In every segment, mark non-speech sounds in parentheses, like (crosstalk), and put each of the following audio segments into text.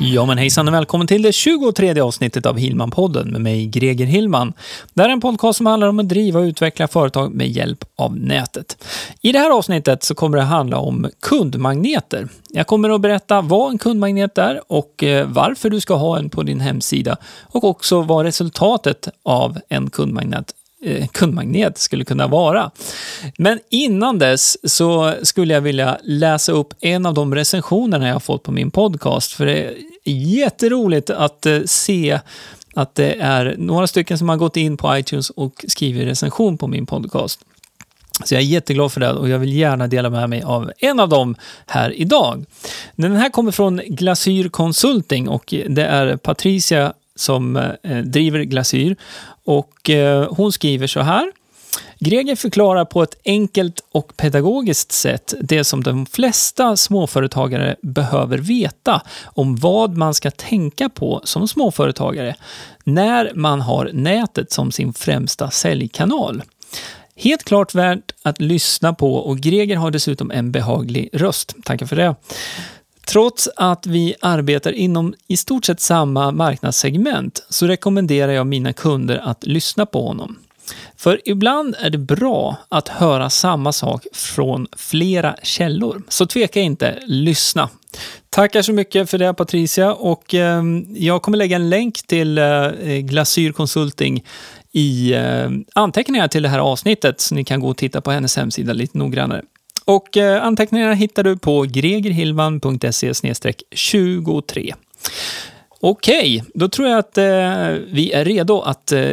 Ja men hejsan och välkommen till det 23 avsnittet av Hillman-podden med mig Greger Hillman. Det här är en podcast som handlar om att driva och utveckla företag med hjälp av nätet. I det här avsnittet så kommer det handla om kundmagneter. Jag kommer att berätta vad en kundmagnet är och eh, varför du ska ha en på din hemsida och också vad resultatet av en kundmagnet Eh, kundmagnet skulle kunna vara. Men innan dess så skulle jag vilja läsa upp en av de recensionerna jag har fått på min podcast. För det är jätteroligt att eh, se att det är några stycken som har gått in på iTunes och skrivit recension på min podcast. Så jag är jätteglad för det och jag vill gärna dela med mig av en av dem här idag. Den här kommer från Glasyr Consulting och det är Patricia som eh, driver Glasyr. Och eh, hon skriver så här. Greger förklarar på ett enkelt och pedagogiskt sätt det som de flesta småföretagare behöver veta om vad man ska tänka på som småföretagare när man har nätet som sin främsta säljkanal. Helt klart värt att lyssna på och Greger har dessutom en behaglig röst. Tackar för det. Trots att vi arbetar inom i stort sett samma marknadssegment så rekommenderar jag mina kunder att lyssna på honom. För ibland är det bra att höra samma sak från flera källor. Så tveka inte, lyssna. Tackar så mycket för det Patricia och eh, jag kommer lägga en länk till eh, Glasyr Consulting i eh, anteckningar till det här avsnittet så ni kan gå och titta på hennes hemsida lite noggrannare. Och eh, anteckningarna hittar du på gregerhillman.se 23. Okej, då tror jag att eh, vi är redo att eh,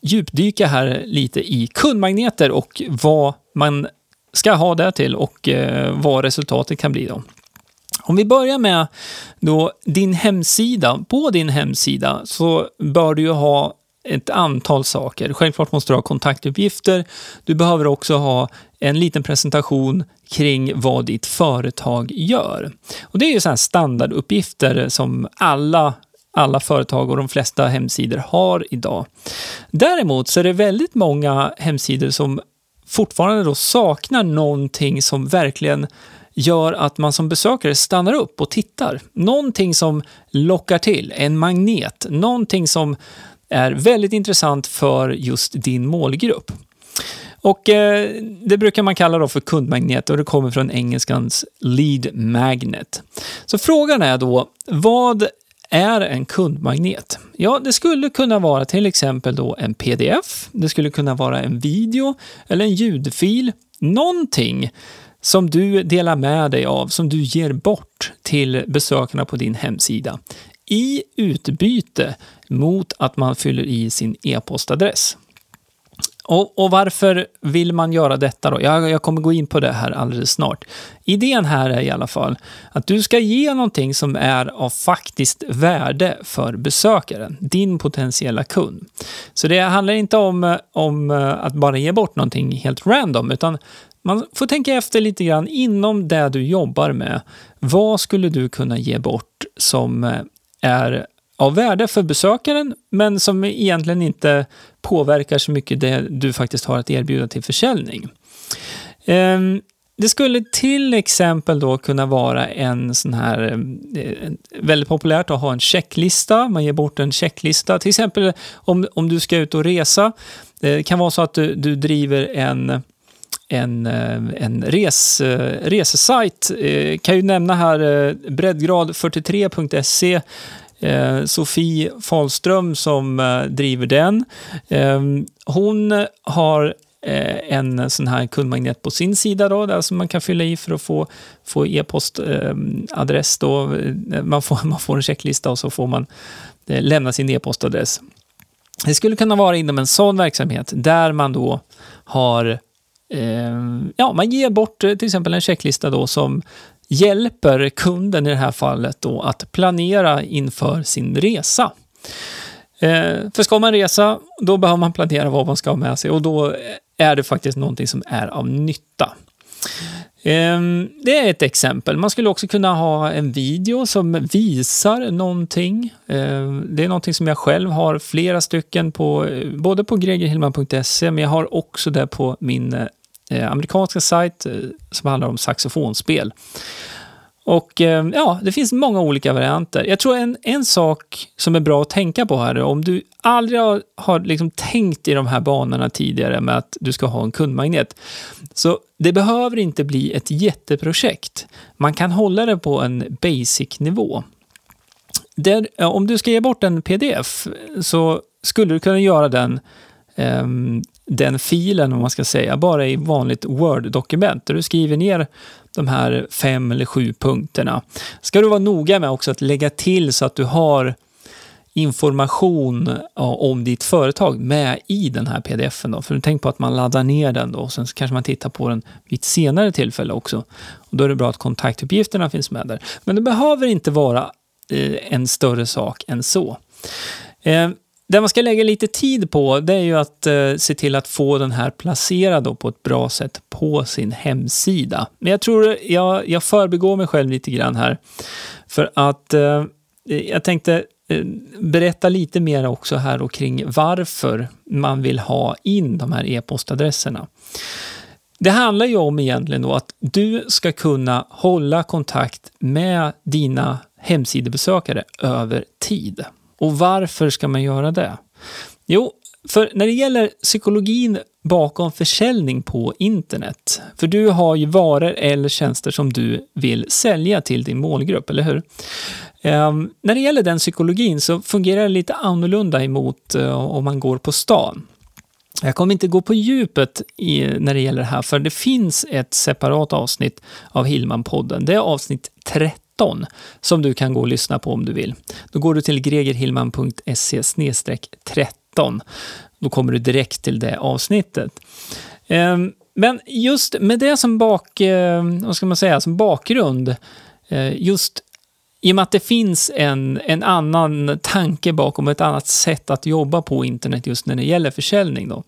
djupdyka här lite i kundmagneter och vad man ska ha det till och eh, vad resultatet kan bli då. Om vi börjar med då din hemsida. På din hemsida så bör du ju ha ett antal saker. Självklart måste du ha kontaktuppgifter. Du behöver också ha en liten presentation kring vad ditt företag gör. Och Det är ju så standarduppgifter som alla alla företag och de flesta hemsidor har idag. Däremot så är det väldigt många hemsidor som fortfarande då saknar någonting som verkligen gör att man som besökare stannar upp och tittar. Någonting som lockar till, en magnet, någonting som är väldigt intressant för just din målgrupp. Och eh, Det brukar man kalla då för kundmagnet och det kommer från engelskans lead magnet. Så frågan är då, vad är en kundmagnet? Ja, det skulle kunna vara till exempel då en pdf, det skulle kunna vara en video eller en ljudfil, någonting som du delar med dig av, som du ger bort till besökarna på din hemsida i utbyte mot att man fyller i sin e-postadress. Och, och, varför vill man göra detta då? Jag, jag, kommer gå in på det här alldeles snart. Idén här är i alla fall att du ska ge någonting som är av faktiskt värde för besökaren, din potentiella kund. Så det handlar inte om, om eh, att bara ge bort någonting helt random, utan man får tänka efter lite grann inom det du jobbar med. Vad skulle du kunna ge bort som eh, är av värde för besökaren, men som egentligen inte påverkar så mycket det du faktiskt har att erbjuda till försäljning. Ehm, det skulle till exempel då kunna vara en sån här, eh, väldigt populärt att ha en checklista, man ger bort en checklista. Till exempel om, om du ska ut och resa, eh, det kan vara så att du, du driver en en, eh, en res, resesajt. Kan ju nämna här breddgrad43.se Eh, Sofie Falström som eh, driver den. Eh, hon har eh, en sån här kundmagnet på sin sida då, där som man kan fylla i för att få, få e-postadress. Eh, då. Eh, man, får, (laughs) man får en checklista och så får man eh, lämna sin e-postadress. Det skulle kunna vara inom en sån verksamhet där man då har eh, ja, man ger bort till exempel en checklista då som hjälper kunden i det här fallet då att planera inför sin resa. Eh, för ska man resa, då behöver man planera vad man ska ha med sig och då är det faktiskt någonting som är av nytta. Ehm, det är ett exempel. Man skulle också kunna ha en video som visar någonting. Ehm, det är någonting som jag själv har flera stycken på, eh, både på gregerhillman.se, men jag har också det på min eh, eh, amerikanska sajt eh, som handlar om saxofonspel. Och eh, ja, det finns många olika varianter. Jag tror en, en sak som är bra att tänka på här, om du aldrig har, har liksom tänkt i de här banorna tidigare med att du ska ha en kundmagnet, så det behöver inte bli ett jätteprojekt. Man kan hålla det på en basic-nivå. Där, eh, om du ska ge bort en pdf så skulle du kunna göra den Ehm, den filen, om man ska säga, bara i vanligt Word-dokument, där du skriver ner de här fem eller sju punkterna. Ska du vara noga med också att lägga till så att du har information om ditt företag med i den här pdfen. Då. För tänk på att man laddar ner den då, och sen kanske man tittar på den vid ett senare tillfälle också. Och då är det bra att kontaktuppgifterna finns med där. Men det behöver inte vara eh, en större sak än så. Ehm, det man ska lägga lite tid på det är ju att eh, se till att få den här placerad på ett bra sätt på sin hemsida. Men jag tror jag, jag förbigår mig själv lite grann här. För att eh, jag tänkte eh, berätta lite mer också här och kring varför man vill ha in de här e-postadresserna. Det handlar ju om egentligen då att du ska kunna hålla kontakt med dina hemsidebesökare över tid. Och varför ska man göra det? Jo, för när det gäller psykologin bakom försäljning på internet, för du har ju varor eller tjänster som du vill sälja till din målgrupp, eller hur? Um, när det gäller den psykologin så fungerar det lite annorlunda emot uh, om man går på stan. Jag kommer inte gå på djupet i, när det gäller det här, för det finns ett separat avsnitt av Hillman-podden. Det är avsnitt 30 13 som du kan gå och lyssna på om du vill. Då går du till gregerhillman.se 13. Då kommer du direkt till det avsnittet. Ehm, men just med det som, bak, eh, vad ska man säga, som bakgrund, eh, just i och med att det finns en, en annan tanke bakom, ett annat sätt att jobba på internet just när det gäller försäljning. Då.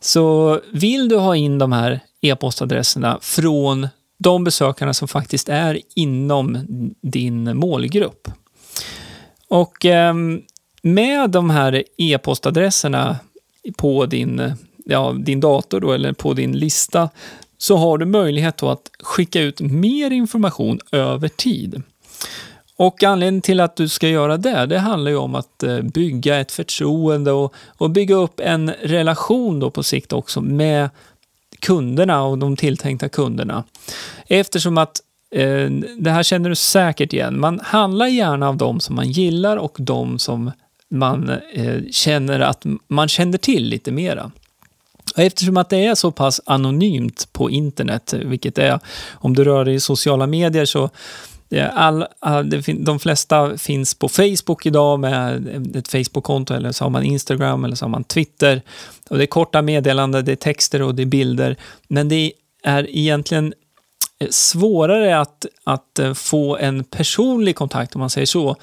Så vill du ha in de här e-postadresserna från de besökarna som faktiskt är inom din målgrupp. Och ehm, med de här e-postadresserna på din, ja, din dator då, eller på din lista så har du möjlighet att skicka ut mer information över tid. Och anledningen till att du ska göra det, det handlar ju om att eh, bygga ett förtroende och, och bygga upp en relation då på sikt också med kunderna och de tilltänkta kunderna. Eftersom att eh, det här känner du säkert igen. Man handlar gärna av de som man gillar och de som man eh, känner att man känner till lite mera. Eftersom att det är så pass anonymt på internet, vilket är om du rör dig i sociala medier så All, all, de flesta finns på Facebook idag med ett Facebook-konto eller så har man Instagram eller så har man Twitter. Och det är korta meddelanden, det är texter och det är bilder. Men det är egentligen eh, svårare att, att eh, få en personlig kontakt, om man säger så,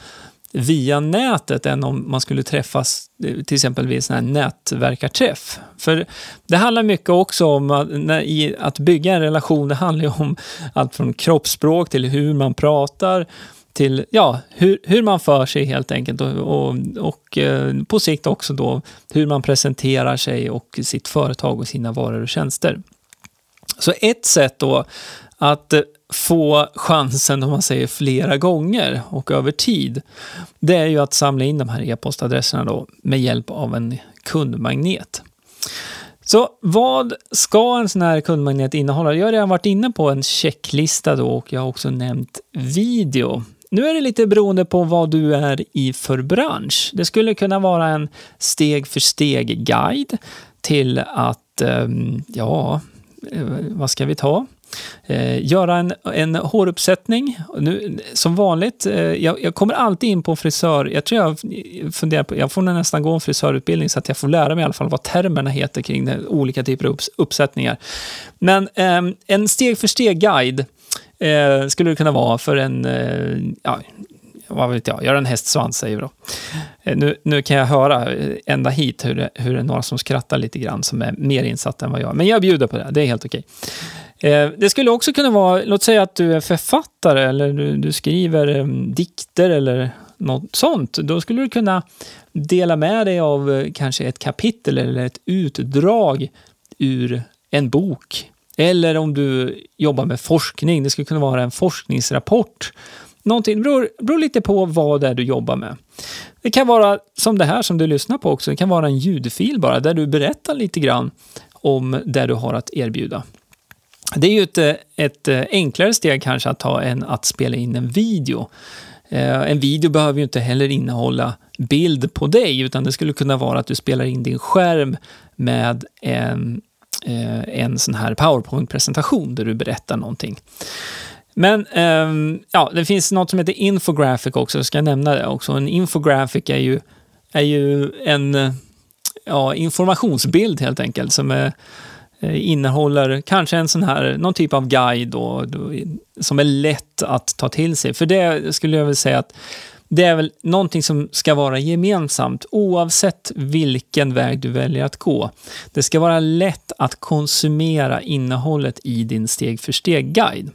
via nätet än om man skulle träffas eh, till exempel vid en sån här nätverkarträff. För det handlar mycket också om att, när, att bygga en relation. Det handlar ju om allt från kroppsspråk till hur man pratar till ja, hur, hur man för sig helt enkelt och, och, och eh, på sikt också då hur man presenterar sig och sitt företag och sina varor och tjänster. Så ett sätt då att eh, få chansen, om man säger flera gånger och över tid, det är ju att samla in de här e-postadresserna då med hjälp av en kundmagnet. Så vad ska en sån här kundmagnet innehålla? Jag har redan varit inne på en checklista då och jag har också nämnt video. Nu är det lite beroende på vad du är i för bransch. Det skulle kunna vara en steg för steg-guide till att, ehm, ja, eh, vad ska vi ta? Eh, göra en, en håruppsättning. Nu, som vanligt, eh, jag, jag, kommer alltid in på frisör. Jag tror jag funderar på, jag får nästan gå en frisörutbildning så att jag får lära mig i alla fall vad termerna heter kring det, olika typer av uppsättningar. Men eh, en steg för steg-guide eh, skulle det kunna vara för en, eh, ja, vad vet jag, göra en hästsvans säger vi då. Eh, nu, nu kan jag höra ända hit hur det, hur det är några som skrattar lite grann som är mer insatta än vad jag är. Men jag bjuder på det, det är helt okej. Eh, det skulle också kunna vara, låt säga att du är författare eller du, du skriver eh, dikter eller något sånt. Då skulle du kunna dela med dig av eh, kanske ett kapitel eller ett utdrag ur en bok. Eller om du jobbar med forskning, det skulle kunna vara en forskningsrapport. Någonting, det beror, beror lite på vad det är du jobbar med. Det kan vara som det här som du lyssnar på också, det kan vara en ljudfil bara, där du berättar lite grann om det du har att erbjuda. Det är ju ett, eh, ett eh, enklare steg kanske att ta än att spela in en video. Eh, en video behöver ju inte heller innehålla bild på dig, utan det skulle kunna vara att du spelar in din skärm med en, en sån här PowerPoint-presentation där du berättar någonting. Men ehm, ja, det finns något som heter infographic också, jag ska nämna det också. En infographic är ju, är ju en ja, informationsbild helt enkelt som är, Eh, innehåller kanske en sån här, någon typ av guide då, då, som är lätt att ta till sig. För det skulle jag vilja säga att det är väl någonting som ska vara gemensamt oavsett vilken väg du väljer att gå. Det ska vara lätt att konsumera innehållet i din steg för steg-guide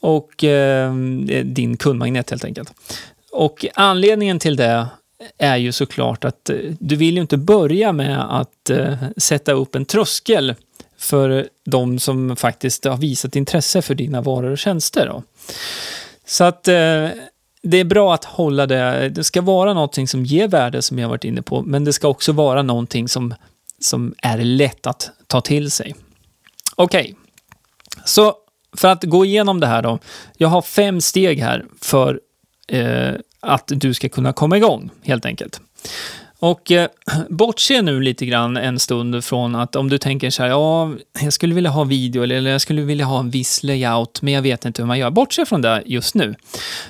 och eh, din kundmagnet helt enkelt. Och anledningen till det är ju såklart att eh, du vill ju inte börja med att eh, sätta upp en tröskel för de som faktiskt har visat intresse för dina varor och tjänster. Då. Så att eh, det är bra att hålla det. Det ska vara någonting som ger värde, som jag varit inne på, men det ska också vara någonting som, som är lätt att ta till sig. Okej, okay. så för att gå igenom det här då. Jag har fem steg här för eh, att du ska kunna komma igång, helt enkelt. Och eh, bortse nu lite grann en stund från att om du tänker så här, ja, jag skulle vilja ha video eller jag skulle vilja ha en viss layout, men jag vet inte hur man gör. Bortse från det just nu.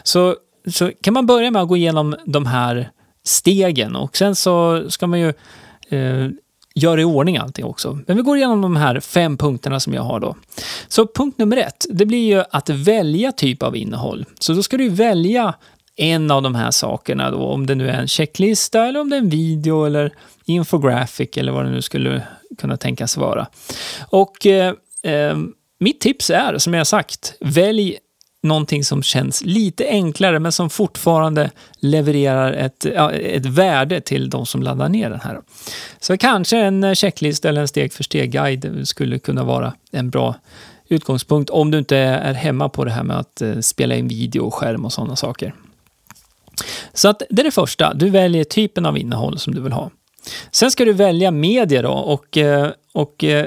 Så, så kan man börja med att gå igenom de här stegen och sen så ska man ju eh, göra i ordning allting också. Men vi går igenom de här fem punkterna som jag har då. Så punkt nummer ett, det blir ju att välja typ av innehåll. Så då ska du välja en av de här sakerna då, om det nu är en checklista eller om det är en video eller infographic eller vad det nu skulle kunna tänkas vara. Och eh, eh, mitt tips är, som jag sagt, välj någonting som känns lite enklare men som fortfarande levererar ett, ett värde till de som laddar ner den här. Så kanske en checklist eller en steg för steg-guide skulle kunna vara en bra utgångspunkt om du inte är hemma på det här med att eh, spela in video och skärm och sådana saker. Så att det är det första, du väljer typen av innehåll som du vill ha. Sen ska du välja media då och, eh, och eh,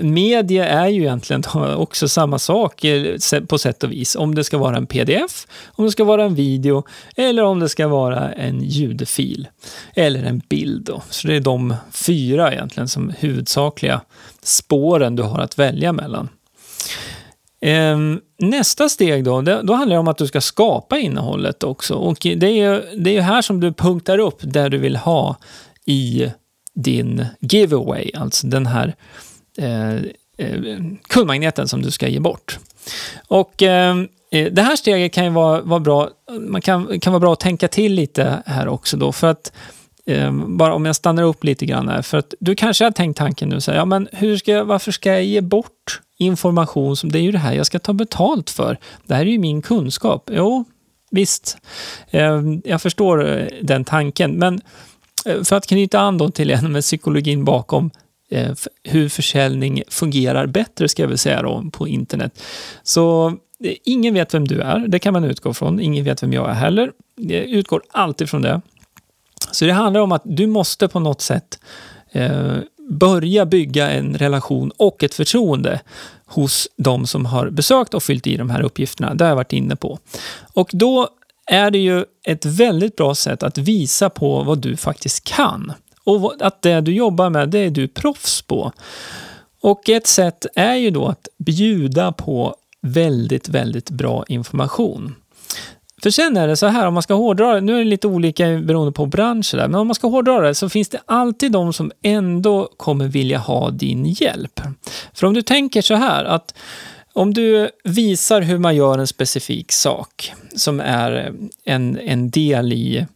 media är ju egentligen också samma sak eh, på sätt och vis. Om det ska vara en pdf, om det ska vara en video eller om det ska vara en ljudfil. Eller en bild då. Så det är de fyra egentligen som huvudsakliga spåren du har att välja mellan. Ehm, nästa steg då, då handlar det om att du ska skapa innehållet också. Och det är ju det är här som du punktar upp där du vill ha i din giveaway, alltså den här eh, eh, kundmagneten som du ska ge bort. Och ehm, eh, det här steget kan ju vara, vara bra, man kan, kan vara bra att tänka till lite här också då, för att eh, bara om jag stannar upp lite grann här, för att du kanske har tänkt tanken nu, så här, ja men hur ska jag, varför ska jag ge bort information som, det är ju det här jag ska ta betalt för. Det här är ju min kunskap. Jo, visst, ehm, jag förstår eh, den tanken, men eh, för att knyta an då till en med psykologin bakom eh, hur försäljning fungerar bättre, ska jag väl säga då, på internet. Så ingen vet vem du är, det kan man utgå från. Ingen vet vem jag är heller. Jag utgår alltid från det. Så det handlar om att du måste på något sätt eh, börja bygga en relation och ett förtroende hos de som har besökt och fyllt i de här uppgifterna. Det har jag varit inne på. Och då är det ju ett väldigt bra sätt att visa på vad du faktiskt kan. Och att det du jobbar med, det är du proffs på. Och ett sätt är ju då att bjuda på väldigt, väldigt bra information. För sen är det så här, om man ska hårdra det, nu är det lite olika beroende på bransch, där, men om man ska hårdra det så finns det alltid de som ändå kommer vilja ha din hjälp. För om du tänker så här att om du visar hur man gör en specifik sak som är en, en del i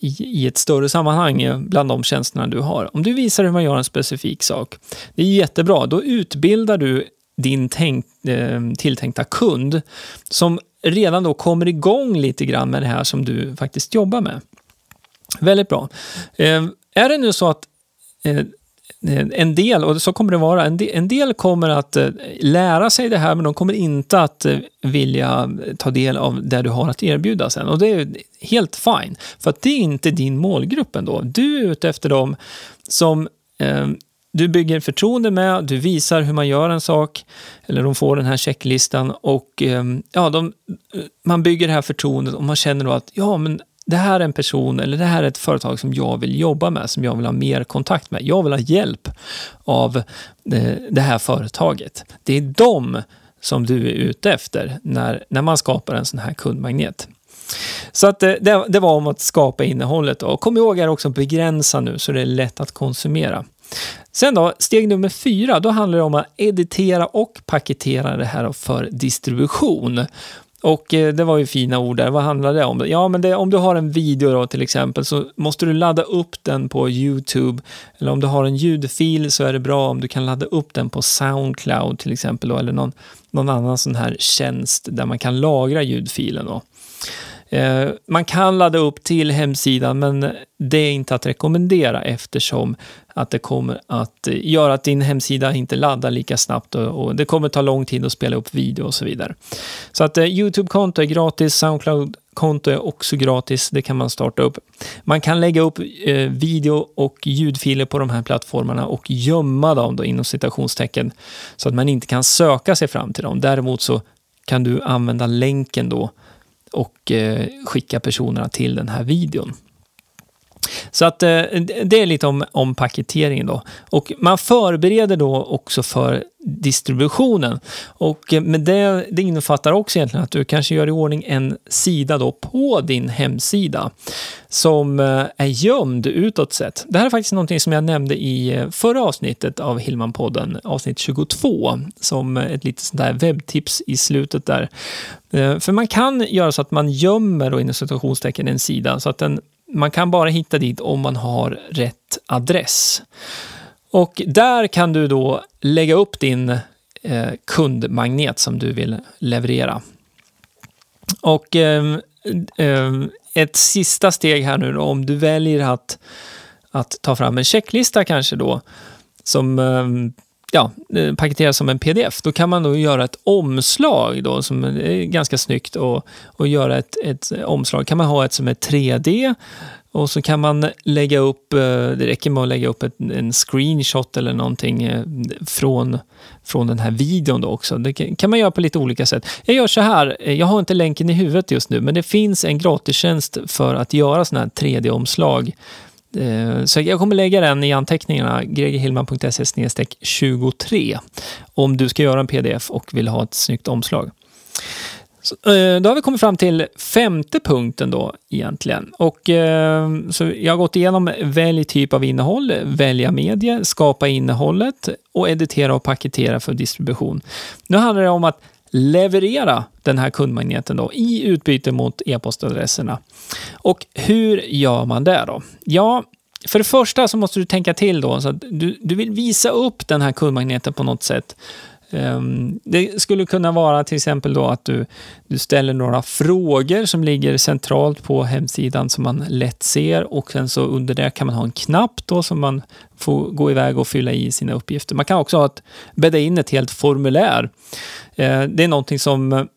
i, i ett större sammanhang bland de tjänsterna du har. Om du visar hur man gör en specifik sak, det är jättebra. Då utbildar du din tänk, eh, tilltänkta kund som redan då kommer igång lite grann med det här som du faktiskt jobbar med. Väldigt bra. Eh, är det nu så att eh, en del, och så kommer det vara, en del, en del kommer att eh, lära sig det här men de kommer inte att eh, vilja ta del av det du har att erbjuda sen. Och det är helt fine, för att det är inte din målgrupp ändå. Du är ute efter dem som eh, du bygger förtroende med, du visar hur man gör en sak, eller de får den här checklistan och ehm, ja, de, man bygger det här förtroendet och man känner då att ja, men det här är en person eller det här är ett företag som jag vill jobba med, som jag vill ha mer kontakt med. Jag vill ha hjälp av eh, det här företaget. Det är dem som du är ute efter när, när man skapar en sån här kundmagnet. Så att eh, det, det var om att skapa innehållet. Och kom ihåg att också begränsa nu så det är lätt att konsumera. Sen då, steg nummer fyra, då handlar det om att editera och paketera det här för distribution. Och eh, det var ju fina ord där. Vad handlar det om? Ja, men det, om du har en video då till exempel så måste du ladda upp den på Youtube. Eller om du har en ljudfil så är det bra om du kan ladda upp den på Soundcloud till exempel. Då, eller någon, någon annan sån här tjänst där man kan lagra ljudfilen. Då. Eh, man kan ladda upp till hemsidan men det är inte att rekommendera eftersom att det kommer att eh, göra att din hemsida inte laddar lika snabbt och, det kommer ta lång tid att spela upp video och så vidare. Så att eh, Youtube-konto är gratis, Soundcloud-konto är också gratis, det kan man starta upp. Man kan lägga upp video och ljudfiler på de här plattformarna och gömma dem då inom citationstecken så att man inte kan söka sig fram till dem. Däremot så kan du använda länken då och eh, skicka personerna till den här videon. Så att eh, det är lite om, om paketeringen då. Och man förbereder då också för distributionen. Och eh, med det, det innefattar också egentligen att du kanske gör i ordning en sida då på din hemsida som eh, är gömd utåt sett. Det här är faktiskt någonting som jag nämnde i förra avsnittet av Hillman-podden, avsnitt 22, som ett litet sånt där webbtips i slutet där. För man kan göra så att man gömmer då inom situationstecken en sida så att den man kan bara hitta dit om man har rätt adress. Och där kan du då lägga upp din eh, kundmagnet som du vill leverera. Och eh, eh, ett sista steg här nu då, om du väljer att, att ta fram en checklista kanske då, som ehm, ja, eh, paketeras som en pdf, då kan man då göra ett omslag då, som är ganska snyggt och, och göra ett, ett omslag. kan man ha ett som är 3D och så kan man lägga upp, eh, det räcker med att lägga upp ett, en screenshot eller någonting eh, från, från den här videon då också. Det kan man göra på lite olika sätt. Jag gör så här, jag har inte länken i huvudet just nu, men det finns en gratistjänst för att göra sådana här 3D-omslag Eh, så jag kommer lägga den i anteckningarna, gregerhillman.se 23, om du ska göra en pdf och vill ha ett snyggt omslag. Så, eh, då har vi kommit fram till femte punkten då egentligen. Och, eh, så jag har gått igenom välj typ av innehåll, välja medie, skapa innehållet och editera och paketera för distribution. Nu handlar det om att leverera den här kundmagneten då i utbyte mot e-postadresserna. Och hur gör man det då? Ja, för det första så måste du tänka till då, så att du, du vill visa upp den här kundmagneten på något sätt. Ehm, det skulle kunna vara till exempel då att du, du ställer några frågor som ligger centralt på hemsidan som man lätt ser och sen så under det kan man ha en knapp då som man får gå iväg och fylla i sina uppgifter. Man kan också ha ett, bädda in ett helt formulär. Ehm, det är någonting som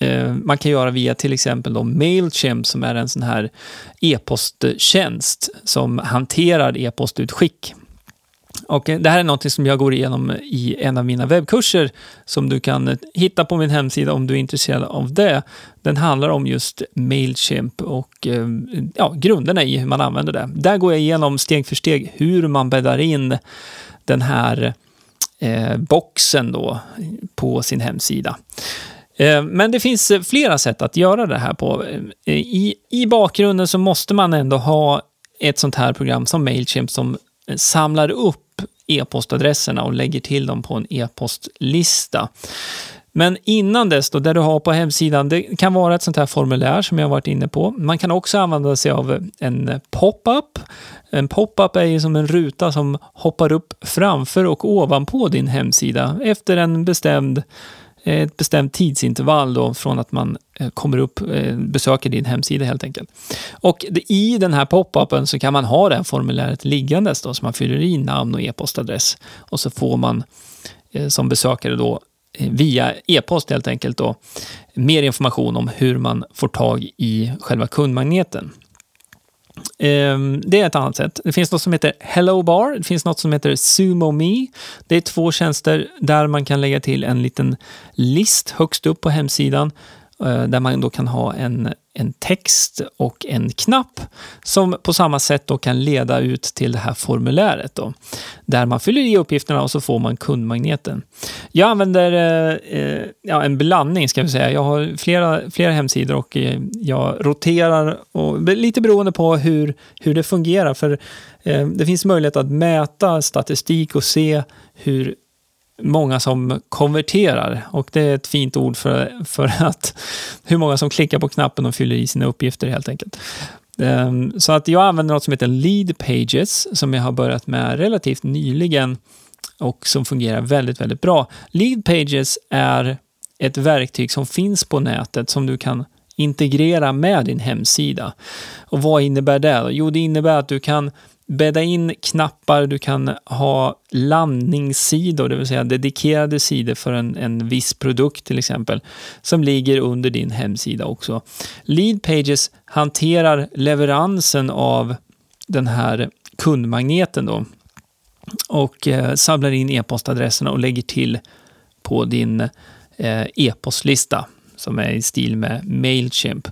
ehm, man kan göra via till exempel då Mailchimp som är en sån här e-posttjänst som hanterar e-postutskick och eh, det här är något som jag går igenom i en av mina webbkurser som du kan eh, hitta på min hemsida om du är intresserad av det. Den handlar om just Mailchimp och eh, ja, grunderna i hur man använder det. Där går jag igenom steg för steg hur man bäddar in den här eh, boxen då på sin hemsida. Men det finns flera sätt att göra det här på. I, I bakgrunden så måste man ändå ha ett sånt här program som Mailchimp som samlar upp e-postadresserna och lägger till dem på en e-postlista. Men innan dess, då, där du har på hemsidan, det kan vara ett sånt här formulär som jag varit inne på. Man kan också använda sig av en pop-up. En pop-up är ju som en ruta som hoppar upp framför och ovanpå din hemsida efter en bestämd ett bestämt tidsintervall då från att man Eh, kommer upp, eh, besöker din hemsida helt enkelt. Och i den här pop-upen så kan man ha det här formuläret liggandes då, så man fyller i namn och e-postadress. Och så får man eh, som besökare då via e-post helt enkelt då, mer information om hur man får tag i själva kundmagneten. Ehm, det är ett annat sätt. Det finns något som heter Hello Bar. Det finns något som heter Sumo Me. Det är två tjänster där man kan lägga till en liten list högst upp på hemsidan Eh, där man då kan ha en, en text och en knapp som på samma sätt då kan leda ut till det här formuläret. Då, där man fyller i uppgifterna och så får man kundmagneten. Jag använder eh, eh ja, en blandning, ska vi säga. Jag har flera, flera hemsidor och eh, jag roterar, och, lite beroende på hur, hur det fungerar. För eh, Det finns möjlighet att mäta statistik och se hur många som konverterar och det är ett fint ord för, för att hur många som klickar på knappen och fyller i sina uppgifter helt enkelt. Ehm, så att jag använder något som heter Lead Pages som jag har börjat med relativt nyligen och som fungerar väldigt, väldigt bra. Lead Pages är ett verktyg som finns på nätet som du kan integrera med din hemsida. Och vad innebär det? Jo, det innebär att du kan bädda in knappar, du kan ha landningssidor, det vill säga dedikerade sidor för en, en viss produkt till exempel, som ligger under din hemsida också. Lead Pages hanterar leveransen av den här kundmagneten då och eh, samlar in e-postadresserna och lägger till på din eh, e-postlista som är i stil med Mailchimp.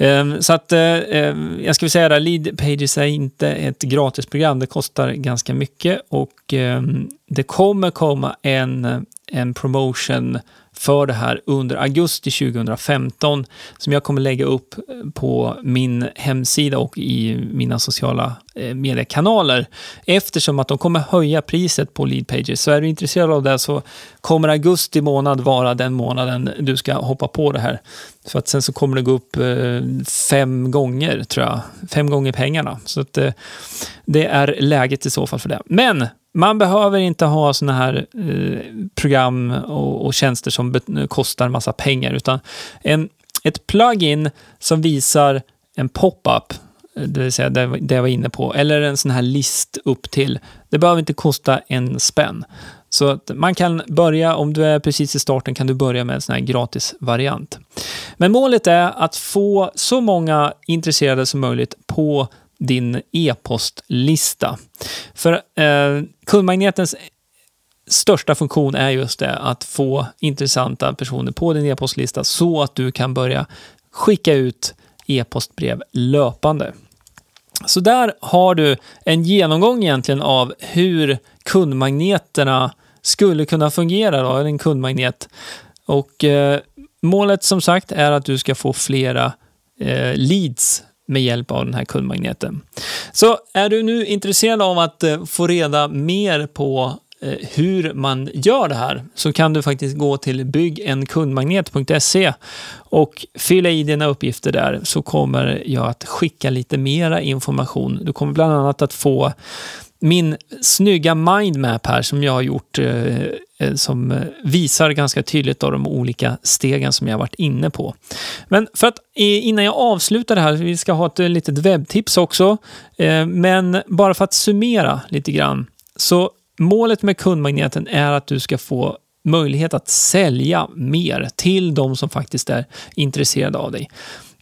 Ehm, så att, eh, ehm, jag skulle säga att Lead Pages är inte ett gratisprogram. Det kostar ganska mycket och ehm, det kommer komma en, en promotion för det här under augusti 2015 som jag kommer lägga upp eh, på min hemsida och i mina sociala eh, mediekanaler. Eftersom att de kommer höja priset på lead pages. Så är du intresserad av det så kommer augusti månad vara den månaden du ska hoppa på det här. För att sen så kommer det gå upp eh, fem gånger, tror jag. Fem gånger pengarna. Så att det är läget i så fall för det. Men man behöver inte ha såna här eh, program och, och, tjänster som kostar massa pengar, utan en, ett plugin som visar en pop-up, det vill säga det, det jag var inne på, eller en sån här list upp till, det behöver inte kosta en spänn. Så att man kan börja, om du är precis i starten, kan du börja med en sån här gratis variant. Men målet är att få så många intresserade som möjligt på din e-postlista. För eh, kundmagnetens största funktion är just det, att få intressanta personer på din e-postlista så att du kan börja skicka ut e-postbrev löpande. Så där har du en genomgång egentligen av hur kundmagneterna skulle kunna fungera, då, en kundmagnet. Och eh, målet som sagt är att du ska få flera eh, leads med hjälp av den här kundmagneten. Så är du nu intresserad av att eh, få reda mer på eh, hur man gör det här så kan du faktiskt gå till byggenkundmagnet.se och fylla i dina uppgifter där så kommer jag att skicka lite mera information. Du kommer bland annat att få min snygga mindmap här som jag har gjort eh, eh, som visar ganska tydligt av de olika stegen som jag varit inne på. Men för att eh, innan jag avslutar det här, vi ska ha ett eh, litet webbtips också, eh, men bara för att summera lite grann. Så målet med kundmagneten är att du ska få möjlighet att sälja mer till de som faktiskt är intresserade av dig.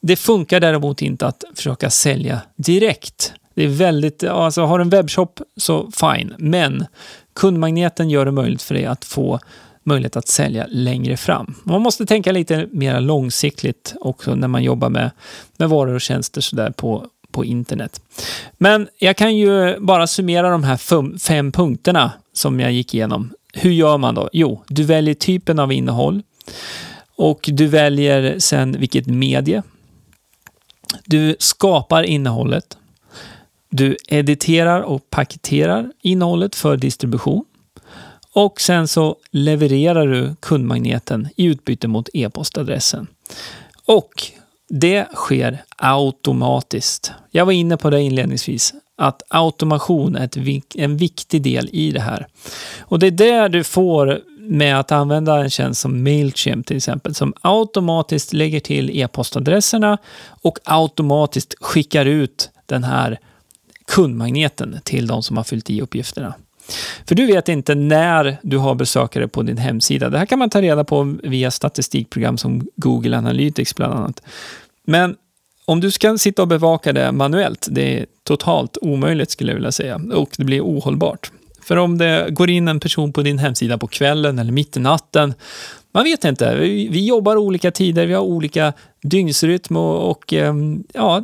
Det funkar däremot inte att försöka sälja direkt det är väldigt, alltså har du en webbshop så fine, men kundmagneten gör det möjligt för dig att få möjlighet att sälja längre fram. Man måste tänka lite mer långsiktigt också när man jobbar med, med varor och tjänster sådär på, på internet. Men jag kan ju bara summera de här fem, fem punkterna som jag gick igenom. Hur gör man då? Jo, du väljer typen av innehåll och du väljer sen vilket medie. Du skapar innehållet. Du editerar och paketerar innehållet för distribution. och sen så levererar du kundmagneten i utbyte mot e-postadressen. Och det sker automatiskt. Jag var inne på det inledningsvis, att automation är en viktig del i det här. Och det är det du får med att använda en tjänst som Mailchimp till exempel, som automatiskt lägger till e-postadresserna och automatiskt skickar ut den här kundmagneten till de som har fyllt i uppgifterna. För du vet inte när du har besökare på din hemsida. Det här kan man ta reda på via statistikprogram som Google Analytics bland annat. Men om du ska sitta och bevaka det manuellt, det är totalt omöjligt skulle jag vilja säga. Och det blir ohållbart. För om det går in en person på din hemsida på kvällen eller mitt i natten, man vet inte. Vi, vi jobbar olika tider, vi har olika dygnsrytm och, och ehm, ja,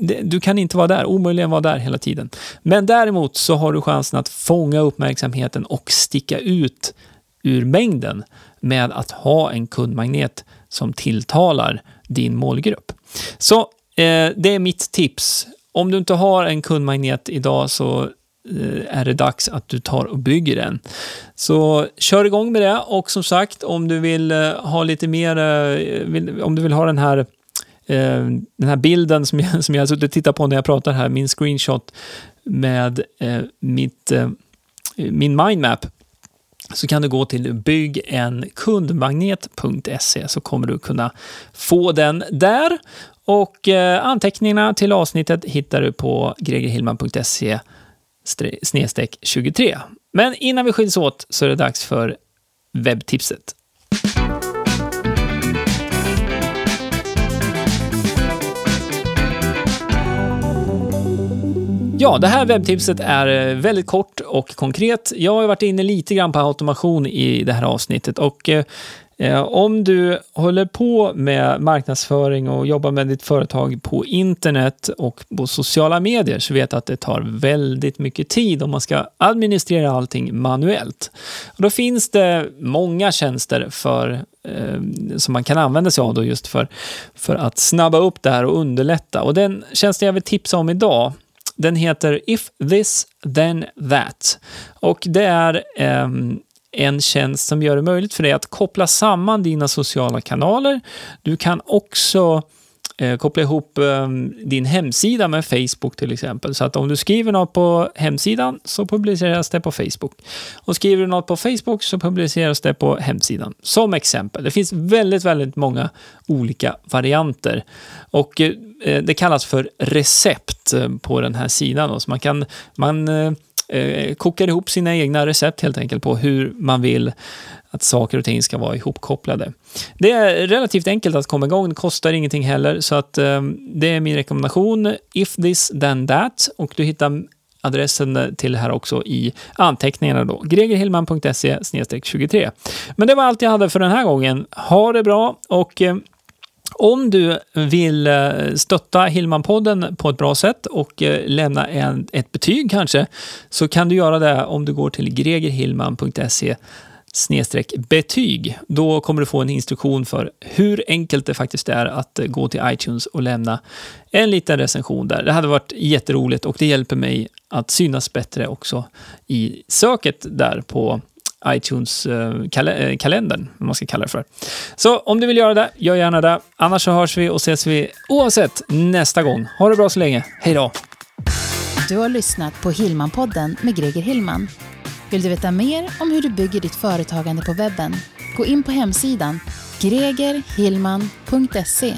det, du kan inte vara där, omöjligen vara där hela tiden. Men däremot så har du chansen att fånga uppmärksamheten och sticka ut ur mängden med att ha en kundmagnet som tilltalar din målgrupp. Så eh, det är mitt tips. Om du inte har en kundmagnet idag så Eh, är det dags att du tar och bygger den. Så kör igång med det och som sagt om du vill eh, ha lite mer, eh, om du vill ha den här den här bilden som jag, (laughs) som jag har suttit och tittat på när jag pratar här, min screenshot med mitt, min mindmap så kan du gå till byggenkundmagnet.se så kommer du kunna få den där. Och eh, anteckningarna till avsnittet hittar du på gregerhillman.se snedstreck 23. Men innan vi skiljs åt så är det dags för webbtipset. Ja, det här webbtipset är eh, väldigt kort och konkret. Jag har varit inne lite grann på automation i det här avsnittet och eh, Eh, om du håller på med marknadsföring och jobbar med ditt företag på internet och på sociala medier så vet att det tar väldigt mycket tid om man ska administrera allting manuellt. Och då finns det många tjänster för, eh, som man kan använda sig av då just för, för att snabba upp det här och underlätta. Och den tjänsten jag vill tipsa om idag den heter If this then that. Och det är eh, en tjänst som gör det möjligt för dig att koppla samman dina sociala kanaler. Du kan också eh, koppla ihop eh, din hemsida med Facebook till exempel. Så att om du skriver något på hemsidan så publiceras det på Facebook. Och skriver du något på Facebook så publiceras det på hemsidan. Som exempel. Det finns väldigt, väldigt många olika varianter. Och eh, det kallas för recept eh, på den här sidan. Då. Så man kan man, eh, eh, kokar ihop sina egna recept helt enkelt på hur man vill att saker och ting ska vara ihopkopplade. Det är relativt enkelt att komma igång, det kostar ingenting heller, så att eh, det är min rekommendation. If this then that och du hittar adressen till det här också i anteckningarna då. gregerhillman.se 23. Men det var allt jag hade för den här gången. Ha det bra och eh, om du vill eh, stötta Hillman-podden på ett bra sätt och eh, lämna en, ett betyg kanske, så kan du göra det om du går till gregerhillman.se snedstreck betyg. Då kommer du få en instruktion för hur enkelt det faktiskt är att eh, gå till iTunes och lämna en liten recension där. Det hade varit jätteroligt och det hjälper mig att synas bättre också i söket där på iTunes-kalendern, eh, eh, vad man ska kalla det för. Så om du vill göra det, gör gärna det. Annars så hörs vi och ses vi oavsett nästa gång. Ha det bra så länge. Hej då! Du har lyssnat på Hillman-podden med Greger Hillman. Vill du veta mer om hur du bygger ditt företagande på webben? Gå in på hemsidan gregerhillman.se